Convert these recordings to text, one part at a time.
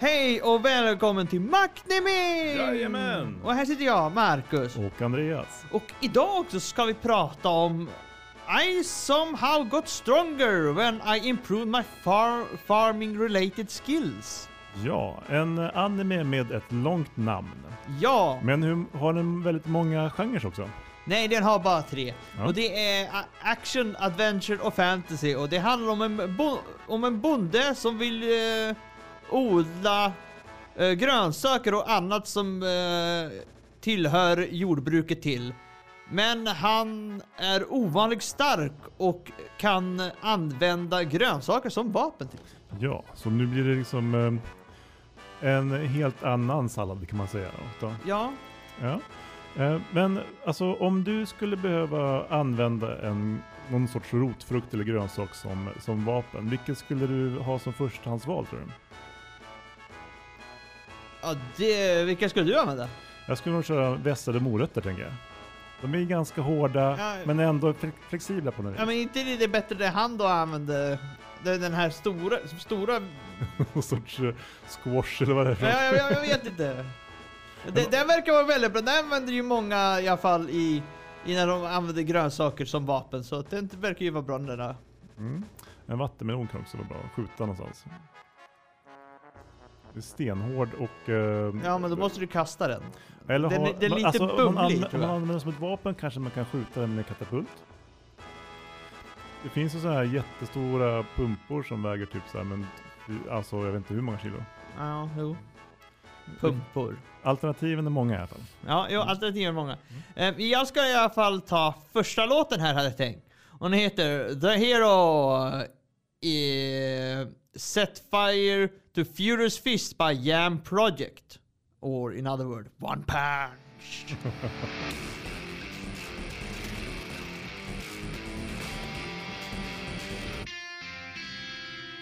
Hej och välkommen till Macnimi! Jajamän! Och här sitter jag, Marcus. Och Andreas. Och idag också ska vi prata om I somehow got stronger when I improved my far farming related skills. Ja, en anime med ett långt namn. Ja, Men hur, har den väldigt många genrer också? nej den har bara tre. Ja. Och det är action, adventure och fantasy. Och det handlar om en, bo- om en bonde som vill eh, odla eh, grönsaker och annat som eh, tillhör jordbruket till. Men han är ovanligt stark och kan använda grönsaker som vapen till. Ja, så nu blir det liksom eh, en helt annan sallad kan man säga. Då. Ja, Ja. Eh, men alltså om du skulle behöva använda en, någon sorts rotfrukt eller grönsak som, som vapen, vilket skulle du ha som förstahandsval tror du? ja det, vilka skulle du använda? Jag skulle nog köra vässade morötter tänker jag. De är ganska hårda Ja. men ändå fle- flexibla på något vis. Ja men inte det är bättre det han då använde, det- den här stora, stora Någon sorts eh, squash eller vad det är för. Ja, jag, jag, jag vet inte. Det, den verkar vara väldigt bra. Den använder ju många i alla fall i, i när de använder grönsaker som vapen. Så den verkar ju vara bra den där. Mm. En vattenmelon kan också vara bra att skjuta någonstans. Det är stenhård och... eh, Ja men då måste du kasta den. Eller den ha, är- den är lite alltså, man, använder, tror om man jag. använder den som ett vapen kanske man kan skjuta den med katapult. Det finns ju sådana här jättestora pumpor som väger typ så här, men alltså jag vet inte hur många kilo. Ja, jo. Pumpor. Alternativen är många i alla fall. Ja, jo, alternativen är många. Eh, Jag ska i alla fall ta första låten här hade jag tänkt. Och den heter The Hero eh, Set Fire to Furious Fist by Jam Project. or in other word, one punch.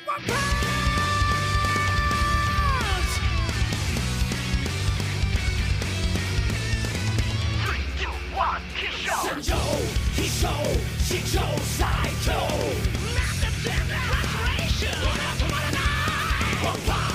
one punch! Psycho! Massive damage! Frustration! One out, one out, nine! One.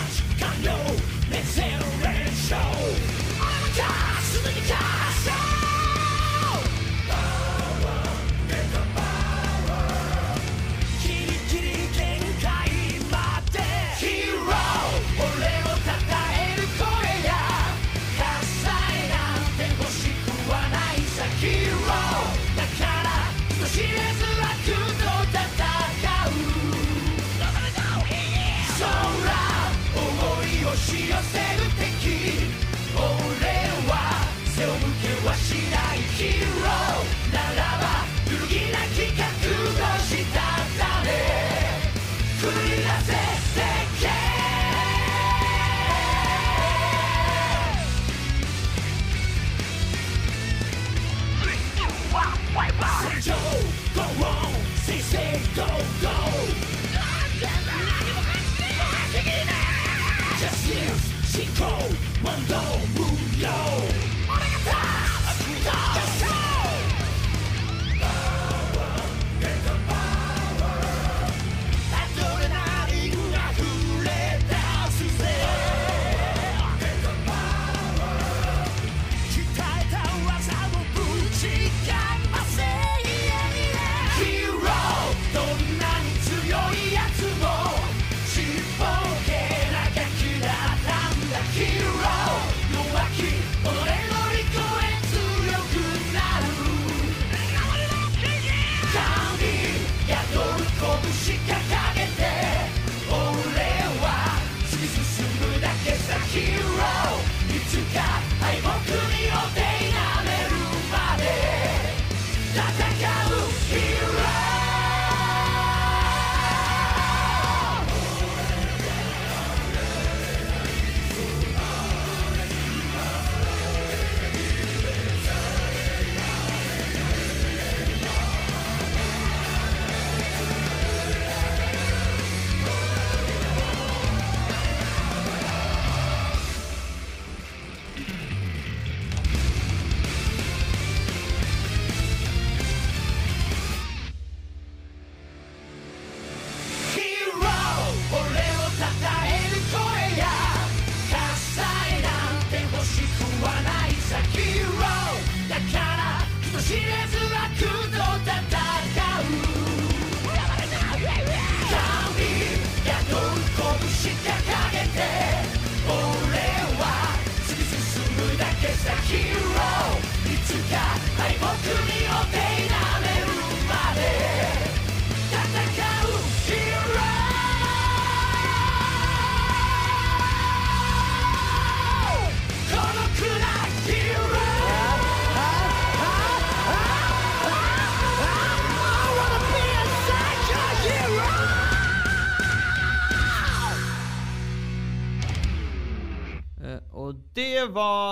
Och det var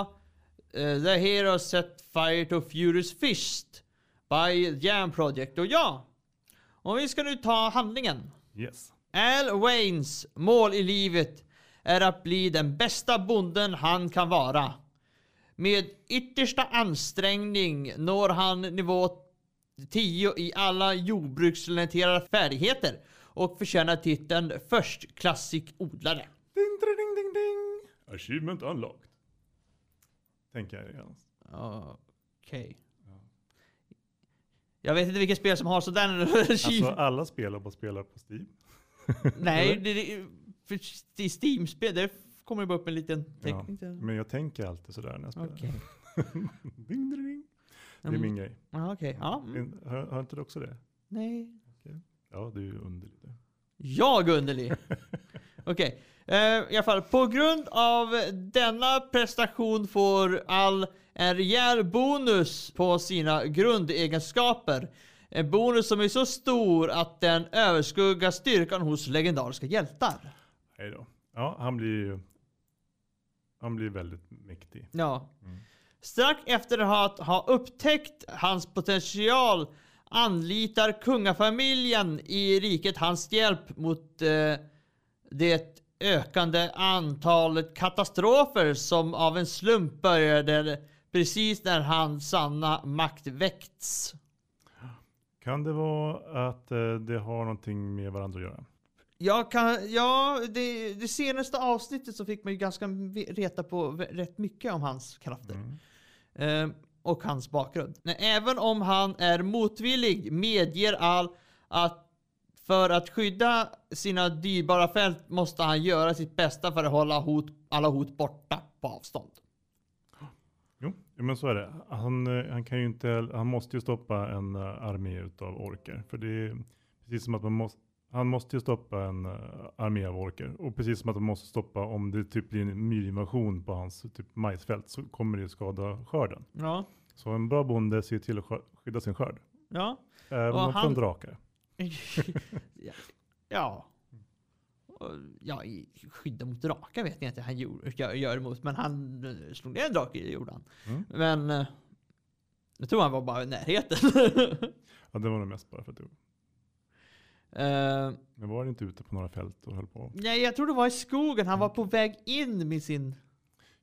eh, The Hero Set Fire to Furious Fist by Jam Project. Och ja, om vi ska nu ta handlingen. Yes. Al Waynes mål i livet är att bli den bästa bonden han kan vara. Med yttersta ansträngning når han nivå 10 i alla jordbruksrelaterade färdigheter och förtjänar titeln förstklassig odlare. Ding, ding, ding, ding. Achievement unlocked. Tänker jag igen. Okej. Jag vet inte vilket spel som har sådär Alltså alla spelar bara spelar på Steam. Nej, det, det, för Steam-spel där kommer det bara upp en liten Ja, teckning. till- men jag tänker alltid sådär när jag spelar. Okej. ding, ding, ding. Det är Mm. min grej. Ja, okej. Ja. mm. Hör, hör inte du också det? Nej. Ja, du är ju underlig. Jag underlig. Okej. Eh, I alla fall, på grund av denna prestation får all en rejäl bonus på sina grundegenskaper. En bonus som är så stor att den överskuggar styrkan hos legendariska hjältar. Hej då. Ja, han blir ju... Han blir väldigt mäktig. Ja. Mm. Strax efter att ha upptäckt hans potential anlitar kungafamiljen i riket hans hjälp mot eh, det ökande antalet katastrofer som av en slump började precis när hans sanna makt väckts. Kan det vara att eh, det har någonting med varandra att göra? Jag kan, ja, det, det senaste avsnittet så fick man ju ganska reta på rätt mycket om hans krafter. Mm. Eh, och hans bakgrund. Men även om han är motvillig medger all att för att skydda sina dyrbara fält måste han göra sitt bästa för att hålla hot, alla hot borta på avstånd. Jo, men så är det. Han, eh, han kan ju inte, han måste ju stoppa en eh, armé utav orker. För det är precis som att man måste, han måste ju stoppa en eh, armé av orker. Och precis som att man måste stoppa om det typ blir en myrinvasion på hans typ majsfält så kommer det skada skörden. Ja, Så en bra bonde ser till att skydda sin skörd. ja. Även Och från han- drakar. ja. ja. Ja, i skydda mot drakar vet jag inte han gör, gör emot, men han eh, slog ner en drake, det gjorde han. Mm. Men eh, jag tror han var bara i närheten. Ja, det var nog mest bara för att det Eh, Men var det inte ute på några fält och höll på? Nej, jag tror det var i skogen. Han var på väg in med sin...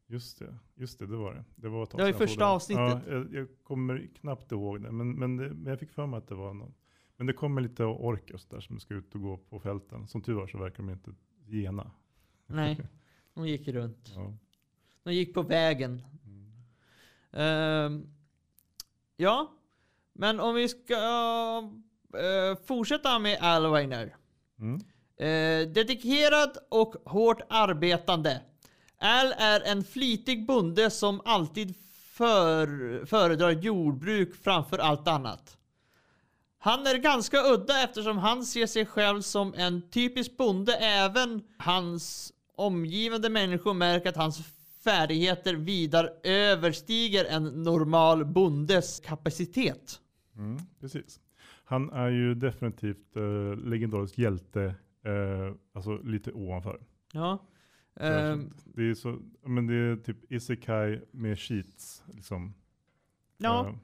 Just det, just det, det var det. Det var, Det var i första avsnittet. Ja, jag, jag kommer knappt ihåg det, men, men, det, men jag fick för mig att det var någon. Men det kommer lite orker och så där som ska ut och gå på fälten. Som tur var så verkar de inte gena. Nej, de gick runt. Ja. De gick på vägen. Mm. Ehm, ja, men om vi ska eh, fortsätta med Al Weiner. Mm. Eh, dedikerad och hårt arbetande. Al är en flitig bonde som alltid för, föredrar jordbruk framför allt annat. Han är ganska udda eftersom han ser sig själv som en typisk bonde. Även hans omgivande människor märker att hans färdigheter vidare överstiger en normal bondes kapacitet. Mm, precis. Han är ju definitivt eh, legendarisk hjälte, eh, alltså lite ovanför. Ja. Ehm, det är så, men det är typ isekai med cheats. Liksom. ja.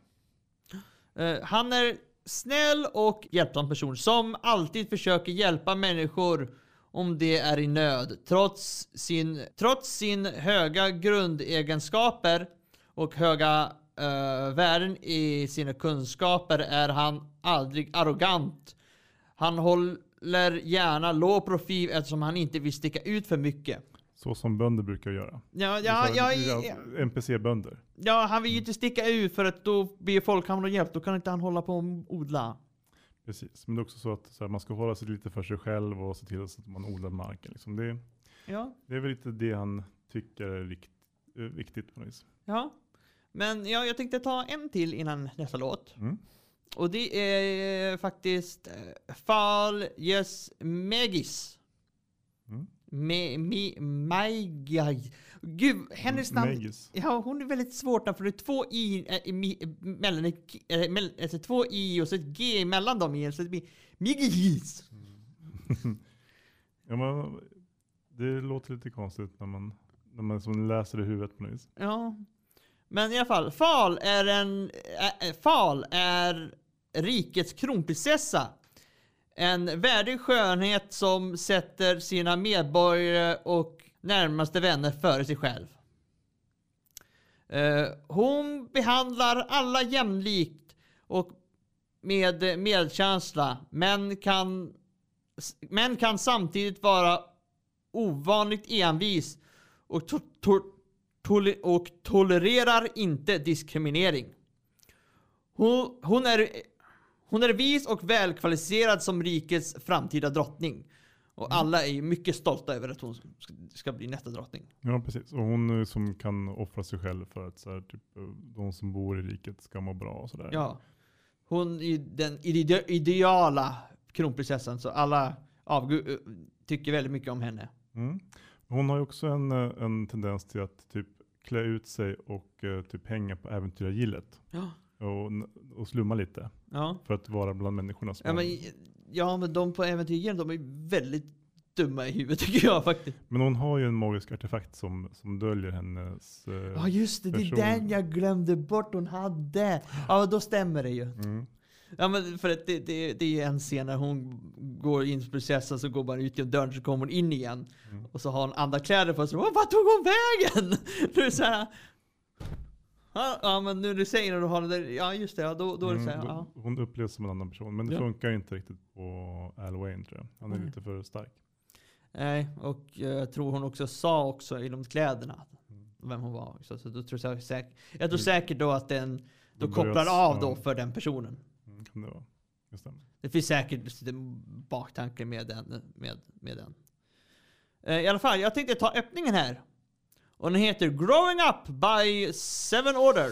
Eh, han är snäll och hjälpsam person som alltid försöker hjälpa människor om de är i nöd. Trots sin, trots sin höga grundegenskaper och höga uh, värden i sina kunskaper är han aldrig arrogant. Han håller gärna låg profil eftersom han inte vill sticka ut för mycket så som bönder brukar göra. Ja, ja, ja, ja, NPC-bönder. ja, han vill ju inte sticka ut för att då blir folk och hjälp. Då kan inte han hålla på och odla. Precis, men det är också så att så här, man ska hålla sig lite för sig själv och se till så att man odlar marken. Liksom. Det, Ja. det är väl lite det han tycker är rikt, eh, viktigt på något vis. Ja, men ja, jag tänkte ta en till innan nästa låt. Mm. Och det är faktiskt uh, Fall Yes Megis. Mm. Me, me, Maigai. Gud, hennes namn. Megis. Ja, hon är väldigt svårt namn för det är två i äh, mi- mellan äh, mell, alltså två i och så ett g mellan dem igen. Så det blir Migis. Ja, men, det låter lite konstigt när man, när man som läser i huvudet på något vis. Ja. Men i alla fall, Fal är en... Äh, äh, Fal är rikets kronprinsessa. En värdig skönhet som sätter sina medborgare och närmaste vänner före sig själv. Eh, hon behandlar alla jämlikt och med medkänsla, men kan, men kan samtidigt vara ovanligt envis och, to, to, tole, och tolererar inte diskriminering. Hon, hon, är, hon är vis och välkvalificerad som rikets framtida drottning. Och alla är mycket stolta över att hon ska- bli nästa drottning. Ja, precis. Och hon är som kan offra sig själv för att så här, typ, eh, de som bor i riket ska må bra och sådär. Ja. Hon är den ide ideala kronprinsessan, så alla avgu- tycker väldigt mycket om henne. Mm. Hon har ju också en, eh, en tendens till att typ klä ut sig och eh, typ hänga på äventyrargillet. Ja. Och, och slumma lite. Ja. För att vara bland människorna. Som Ja men, ja, men de på äventyren, de är väldigt dumma i huvudet tycker jag faktiskt. Men hon har ju en magisk artefakt som, som döljer hennes... eh, Ja just det, det är person. den jag glömde bort hon hade. Ja då stämmer det ju. mm. Ja men för att det, det, det är en scen när hon går in på prinsessan så går man ut genom dörren så kommer hon in igen. Mm. Och så har hon andra kläder på sig. Vart tog hon vägen? Är så här. Ja, ja men nu du säger när du har det där, ja just det, ja, då, då är det så här, Mm, ja. Hon upplevs som en annan person. Men det Ja. funkar inte riktigt på Al Wayne tror jag. Han är Nej. lite för stark. Nej, och jag tror hon också sa också i de kläderna Mm. vem hon var. Så, så då tror jag, säkert, jag tror Mm. säkert då att den då Då kopplar av då för den personen. Mm, kan det vara. Det stämmer. Det finns säkert en baktanke med den. Med, med den. Eh, I alla fall, jag tänkte ta öppningen här. Och den heter Growing Up by Seven Order.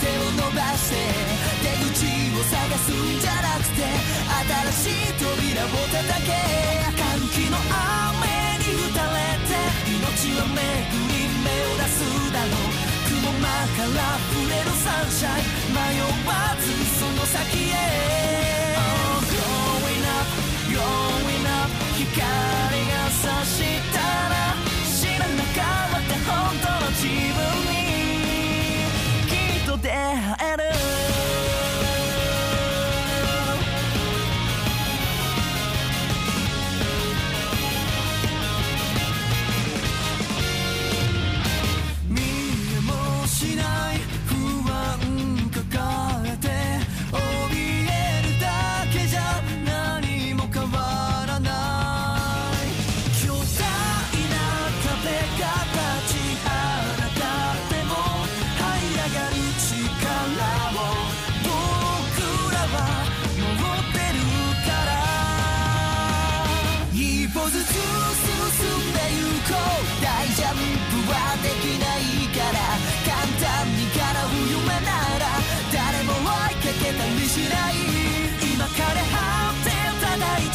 手を伸ばして出口を探すんじゃなくて新しい扉を叩け歓喜の雨に打たれて命は巡り目を出すだろう雲間から触れるサンシャイン迷わずその先へ。Oh, Growing up, growing up 光が差したら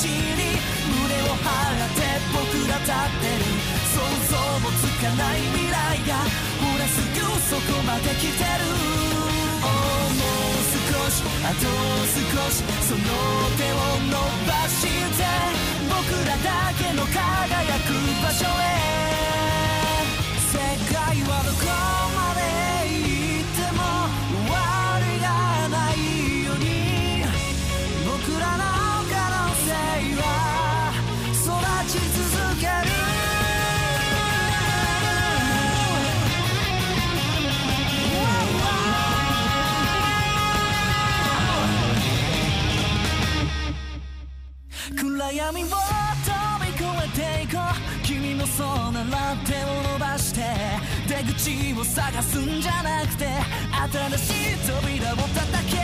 地に胸を張って僕ら立ってる想像もつかない未来がほらすぐそこまで来てる。おもう少しあと少しその手を伸ばして僕らだけの輝く場所へ。を探すんじゃなくて新しい扉を叩け。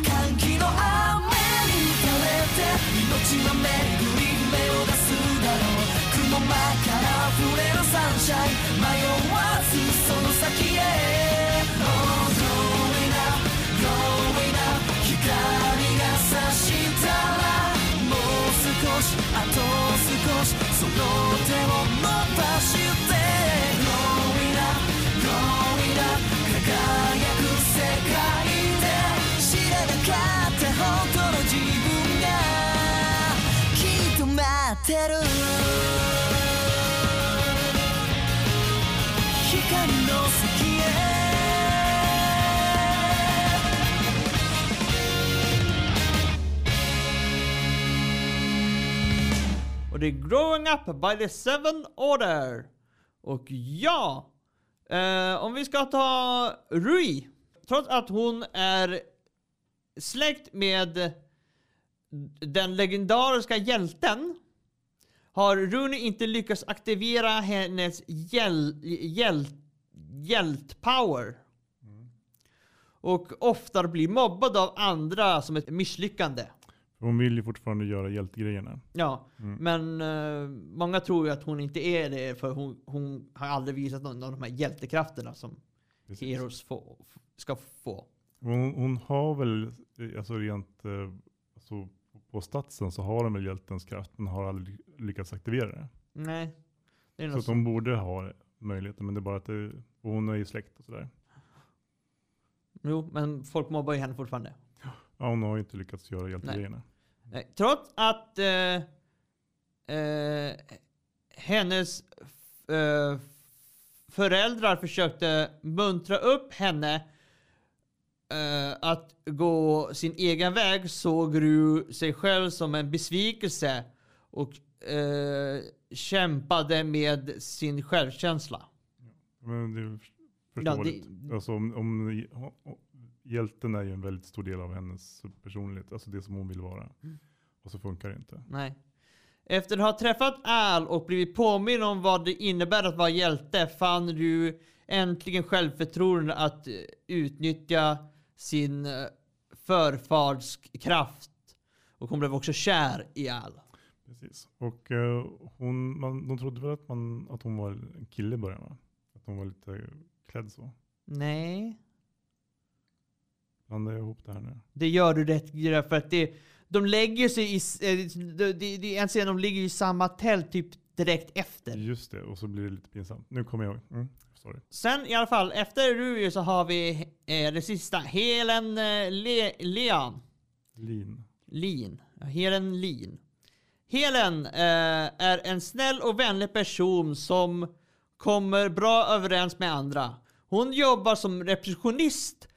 歓喜の雨に打たれて命は巡り目を出すだろう。雲間から溢れるサンシャイン。迷わずその先へ。Är Growing Up by the Seven Order. Och ja, eh, om vi ska ta Rui. Trots att hon är släkt med den legendariska hjälten har Runi inte lyckats aktivera hennes hjäl, hjäl, hjältpower. Och ofta blir mobbad av andra som ett misslyckande. Hon vill ju fortfarande göra hjältegrejerna. Ja, men eh, många tror ju att hon inte är det för hon, hon har aldrig visat någon av de här hjältekrafterna som Precis. Heroes få, ska få. Hon, hon har väl, eh, alltså rent eh, alltså på statsen så har hon väl hjältens kraft men har aldrig lyckats aktivera det. Nej, det Så att hon borde ha möjligheten men det är bara att det, och hon är ju släkt och sådär. Jo, men folk mobbar ju henne fortfarande. Ja, hon har ju inte lyckats göra hjältegrejerna. Trots att eh, eh, hennes eh, föräldrar försökte muntra upp henne eh, att gå sin egen väg såg du sig själv som en besvikelse och eh, kämpade med sin självkänsla. Men det är Ja, förståeligt. det- Alltså om, om, hjälten är ju en väldigt stor del av hennes personlighet, alltså det som hon vill vara. Mm. Och så funkar det inte. Nej. Efter att ha träffat Al och blivit påminn om vad det innebär att vara hjälte fann du äntligen självförtroende att eh, utnyttja sin eh, förfads kraft. Och hon blev också kär i Al. Precis. Och eh, hon, man, de trodde väl att, man, att hon var en kille i början va? Att hon var lite klädd så. Nej, Blandar ihop det här nu? det gör du rätt för att det, de lägger sig i, eh, det, det, det är en scen de ligger i samma tält typ direkt efter. Just det, och så blir det lite pinsamt. Nu kommer jag ihåg. Mm, sorry. Sen i alla fall, efter Rui så har vi eh, det sista, Helen eh, Le, Leon. Lin. Lin. Helen Lin. Helen eh, är en snäll och vänlig person som kommer bra överens med andra. Hon jobbar som receptionist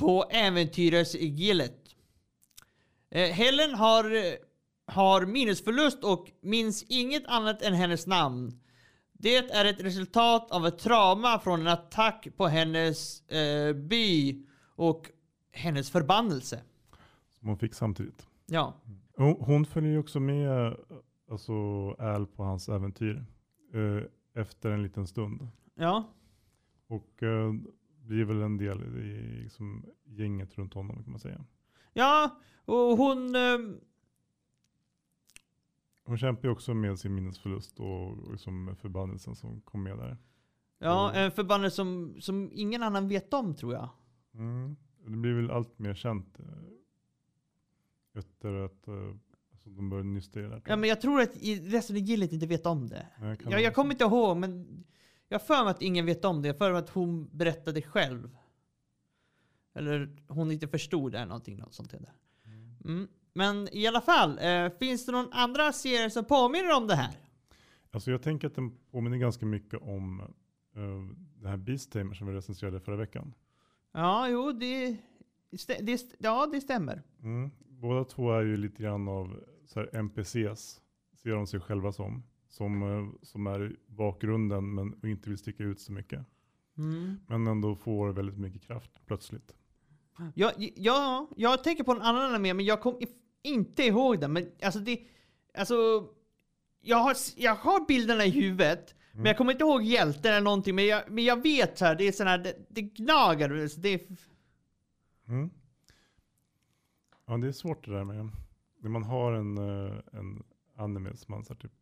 på äventyrets Gillet. Eh, Helen har, eh, har minnesförlust och minns inget annat än hennes namn. Det är ett resultat av ett trauma från en attack på hennes eh, by och hennes förbannelse. Som hon fick samtidigt. Ja. Hon, hon följer ju också med alltså, Al på hans äventyr. Eh, efter en liten stund. Ja. Och eh, blir väl en del i liksom, gänget runt honom kan man säga. Ja, och hon... ehm, Hon kämpar ju också med sin minnesförlust och liksom förbannelsen som kom med där. Ja, en förbannelse som, som ingen annan vet om tror jag. Mm. Det blir väl allt mer känt eh, efter att eh, alltså, de började nysta i det. Ja, men jag tror att resten av gillet inte vet om det. Jag, jag vara kommer inte ihåg, men jag för mig att ingen vet om det. Jag för mig att hon berättade själv. Eller hon inte förstod eller någonting något sånt. Där. Mm. Men i alla fall, eh, finns det någon andra serie som påminner om det här? Alltså jag tänker att den påminner ganska mycket om uh, den här Beast Tamer som vi recenserade förra veckan. Ja, jo, det, det, ja, det stämmer. Mm. Båda två är ju lite grann av så NPCs, ser de sig själva som. Som, eh, som är i bakgrunden men och inte vill sticka ut så mycket. Mm. Men ändå får väldigt mycket kraft plötsligt. Ja, ja, jag tänker på en annan anime, men jag kommer inte ihåg den. Men alltså det, Alltså, jag har, jag har bilderna i huvudet, men jag kommer inte ihåg hjälten eller någonting. Men jag, men jag vet så här, det är sån här, det, det gnager. så Det Mm. Ja, det är svårt det där med när man har en, eh, en anime som man så här, typ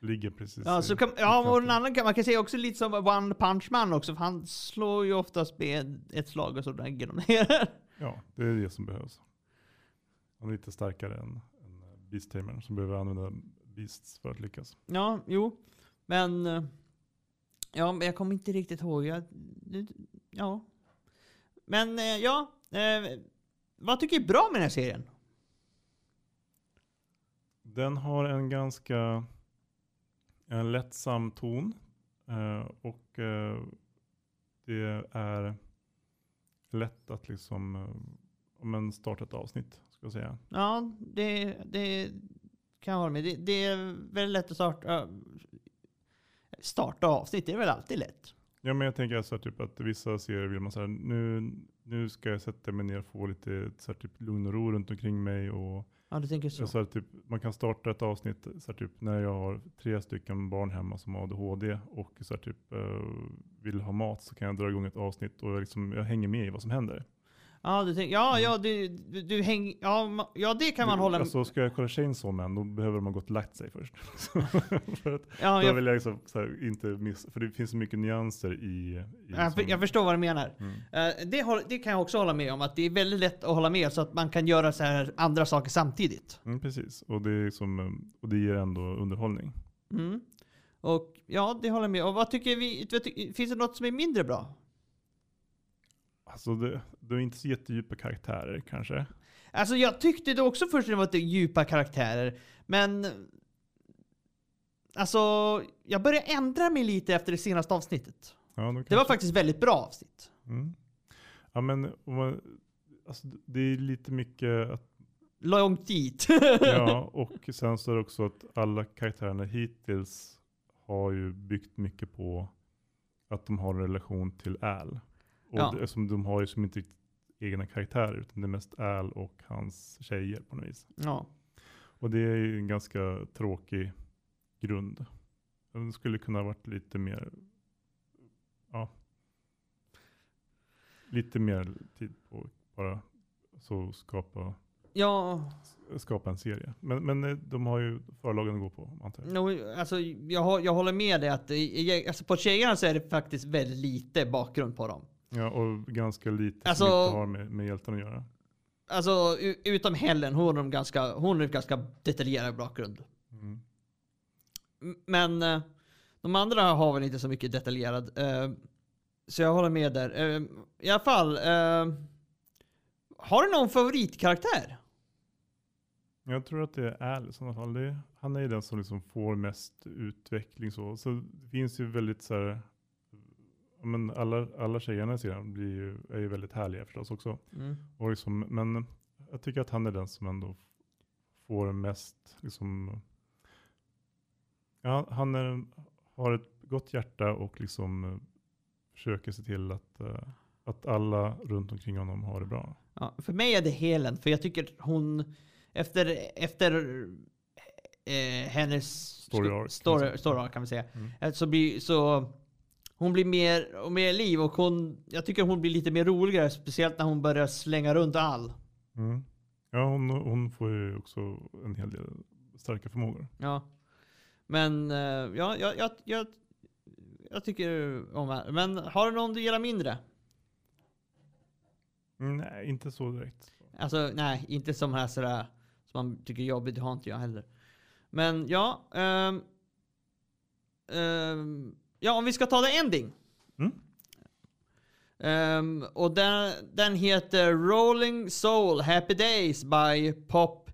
ligger precis ja, så kan, ja, och en annan kan, man kan säga också lite som One Punch Man också, för han slår ju oftast med ett slag och så lägger de ner. Ja, det är det som behövs. Han är lite starkare än, än Beast Tamer som behöver använda Beasts för att lyckas. Ja, jo. Men... eh, Ja, men jag kommer inte riktigt ihåg. Jag, ja. Men eh, ja. Eh, vad tycker du är bra med den här serien? Den har en ganska en lättsam ton eh, och eh, det är lätt att liksom eh, om en starta ett avsnitt ska jag säga. Ja, det, det kan jag hålla med. Det, det är väldigt lätt att starta, starta avsnitt. Det är väl alltid lätt. Ja men jag tänker så här, typ att vissa serier vill man säga nu, nu ska jag sätta mig ner och få lite så här, typ lugn och ro runt omkring mig och Ja, du tänker så. Så här, typ, man kan starta ett avsnitt så här, typ, när jag har tre stycken barn hemma som har ADHD och så här, typ, eh, vill ha mat så kan jag dra igång ett avsnitt och jag, liksom, jag hänger med i vad som händer. Ja, du tänker, ja, ja, du, du, du häng, ja, ma- ja, det kan man hålla med. alltså, Ska jag kolla Chainsaw Man då behöver man gått och lagt sig först. Så, för att, Ja, då jag, vill jag liksom, så här, inte miss, för det finns så mycket nyanser i... i jag, som- jag förstår vad du menar. Mm. Eh, det, håll- det kan jag också hålla med om, att det är väldigt lätt att hålla med så att man kan göra så här andra saker samtidigt. Mm, precis, och det, är liksom, eh, och det ger ändå underhållning. Mm. Och ja, det håller jag med Och vad tycker vi? vad ty- Finns det något som är mindre bra? Alltså det, det är inte så jättedjupa karaktärer kanske. Alltså jag tyckte det också först när det var lite djupa karaktärer, men... Alltså, jag började ändra mig lite efter det senaste avsnittet. Ja, då Det var faktiskt väldigt bra avsnitt. Mm. Ja men man, alltså, det är lite mycket att, Långt dit. ja och sen så är det också att alla karaktärerna hittills har ju byggt mycket på att de har en relation till Al. Och Ja. det, som de har ju som inte riktigt egna karaktärer utan det är mest Al och hans tjejer på något vis. ja. Och det är ju en ganska tråkig grund. Den skulle kunna ha varit lite mer, ja, lite mer tid på bara så skapa, Ja, skapa en serie. Men, men eh, de har ju förlagen att gå på antar jag. no, alltså, jag, jag håller med dig att alltså, på tjejerna så är det faktiskt väldigt lite bakgrund på dem. Ja, och ganska lite Alltså- som inte har med, med hjälten att göra. Alltså utom Helen, hon har en ganska, hon har ganska detaljerad bakgrund. Mm. Men eh, de andra har väl inte så mycket detaljerad. eh, så jag håller med där. Eh, I alla fall. har du någon favoritkaraktär? Jag tror att det är Al i sådana fall. Det han är ju den som liksom får mest utveckling. Så, så det finns ju väldigt så här, men alla, alla tjejerna i serien blir ju, är ju väldigt härliga förstås också. Mm. Och liksom, men jag tycker att han är den som ändå får mest, liksom, ja, han är, har ett gott hjärta och liksom försöker se till att, eh, att alla runt omkring honom har det bra. Ja, för mig är det Helen, för jag tycker hon efter, efter eh, hennes Story arc, kan story, man säga. story arc kan vi säga, Mm. eh, så blir så hon blir mer och mer liv och hon, jag tycker hon blir lite mer roligare, speciellt när hon börjar slänga runt all. Mm. Ja, hon, hon får ju också en hel del starka förmågor. Ja. Men eh, ja, jag, jag, jag, jag tycker om henne. Men har du någon du gillar mindre? Mm, nej, inte så direkt. Alltså nej, inte som här sådär som man tycker är jobbigt, det har inte jag heller. Men ja, ehm, ehm, ja om vi ska ta the ending. Mm. Ehm, och den, den heter Rolling Soul Happy Days by Pop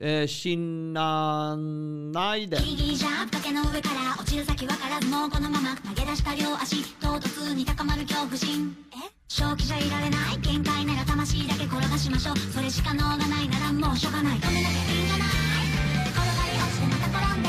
uh, Shinanaiden. ギリギリじゃ崖の上から落ちる先わからずもうこのまま投げ出した両足唐突に高まる恐怖心え正気じゃいられない限界なら魂だけ転がしましょうそれしか能がないならもうしょうがない止めなきゃいいんじゃない転がり落ちてまた転んで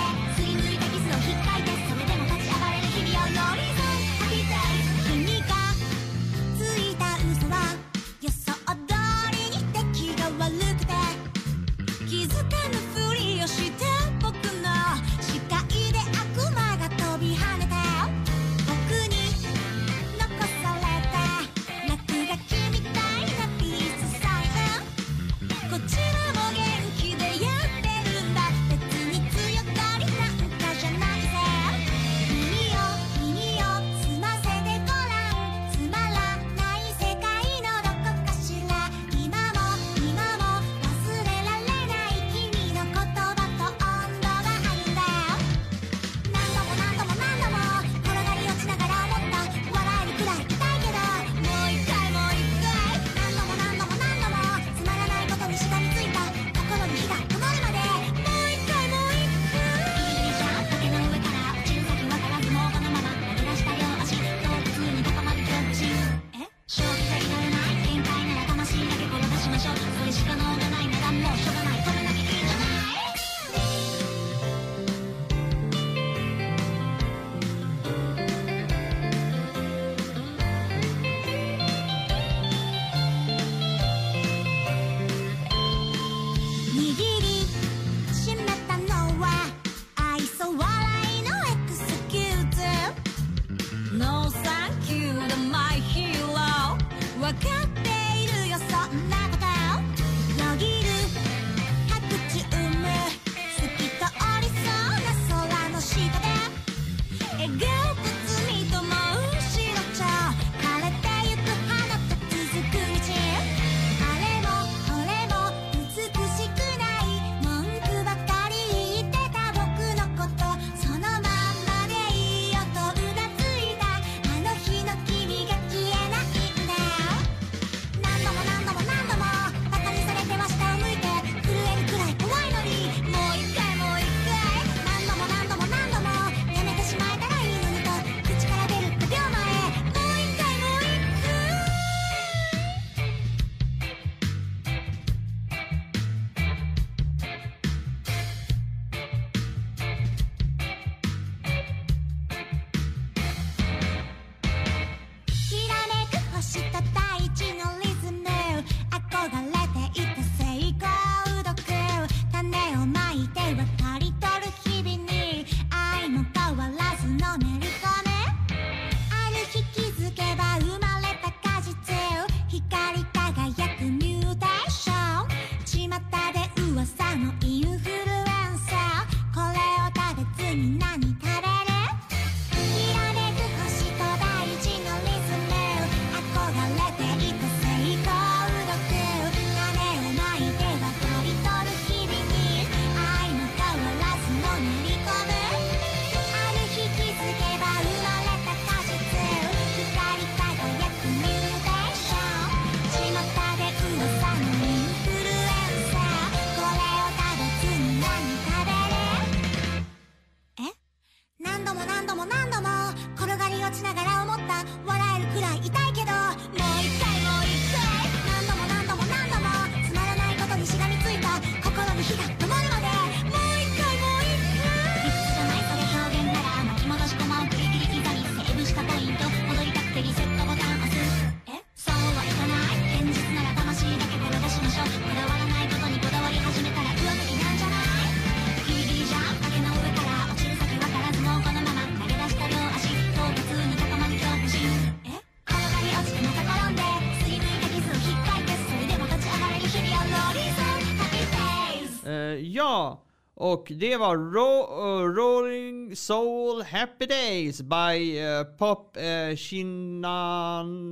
och det var Ro- eh, Rolling Soul Happy Days by eh, Pop uh, Shinanaide.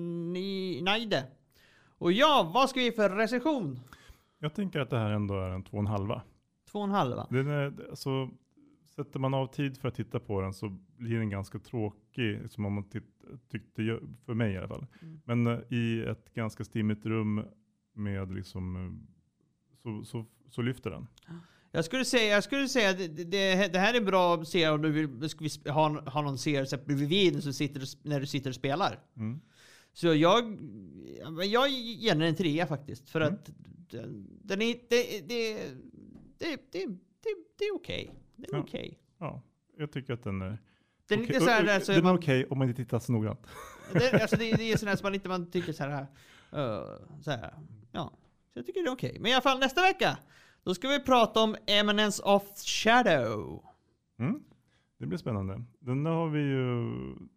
Och ja, vad ska vi för recension? Jag tänker att det här ändå är en två och en halva. Två och en halva. Den är, alltså, sätter man av tid för att titta på den så blir den ganska tråkig, som om man tyckte, för mig i alla fall. Mm. Men eh, i ett ganska stimmigt rum med liksom, så, så, så lyfter den. Jag skulle säga, jag skulle säga att det, det, det här är bra att se om du vill ska vi sp- ha, ha någon serie bredvid så sitter, när du sitter och spelar. Mm. Så jag, jag ger den en trea faktiskt. För Mm. att den, den är, det, det, det, det, det, det är okej. Den är Ja. okej. Ja, jag tycker att den är Den är så här, alltså, den är man, okej om man inte tittar så noggrant. det, alltså det, det är sån här som man inte man tycker så här, uh, så här. Ja, så jag tycker det är okej. Men i alla fall nästa vecka, då ska vi prata om Eminence of Shadow. Mm. Det blir spännande. Den har vi ju...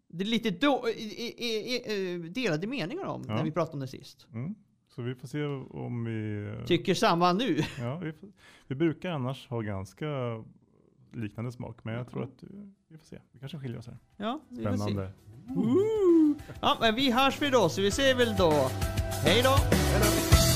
Det är lite då, i, i, i, i, delade meningar om Ja. när vi pratade om det sist. Mm. Så vi får se om vi... Tycker samma nu. Ja, vi, får, vi brukar annars ha ganska liknande smak, men jag tror att eh, vi får se. Vi kanske skiljer oss här. Ja, vi får se. Spännande. Ooh. Ja, men vi hörs vi då, så vi ser väl då. Hej då! Hej då!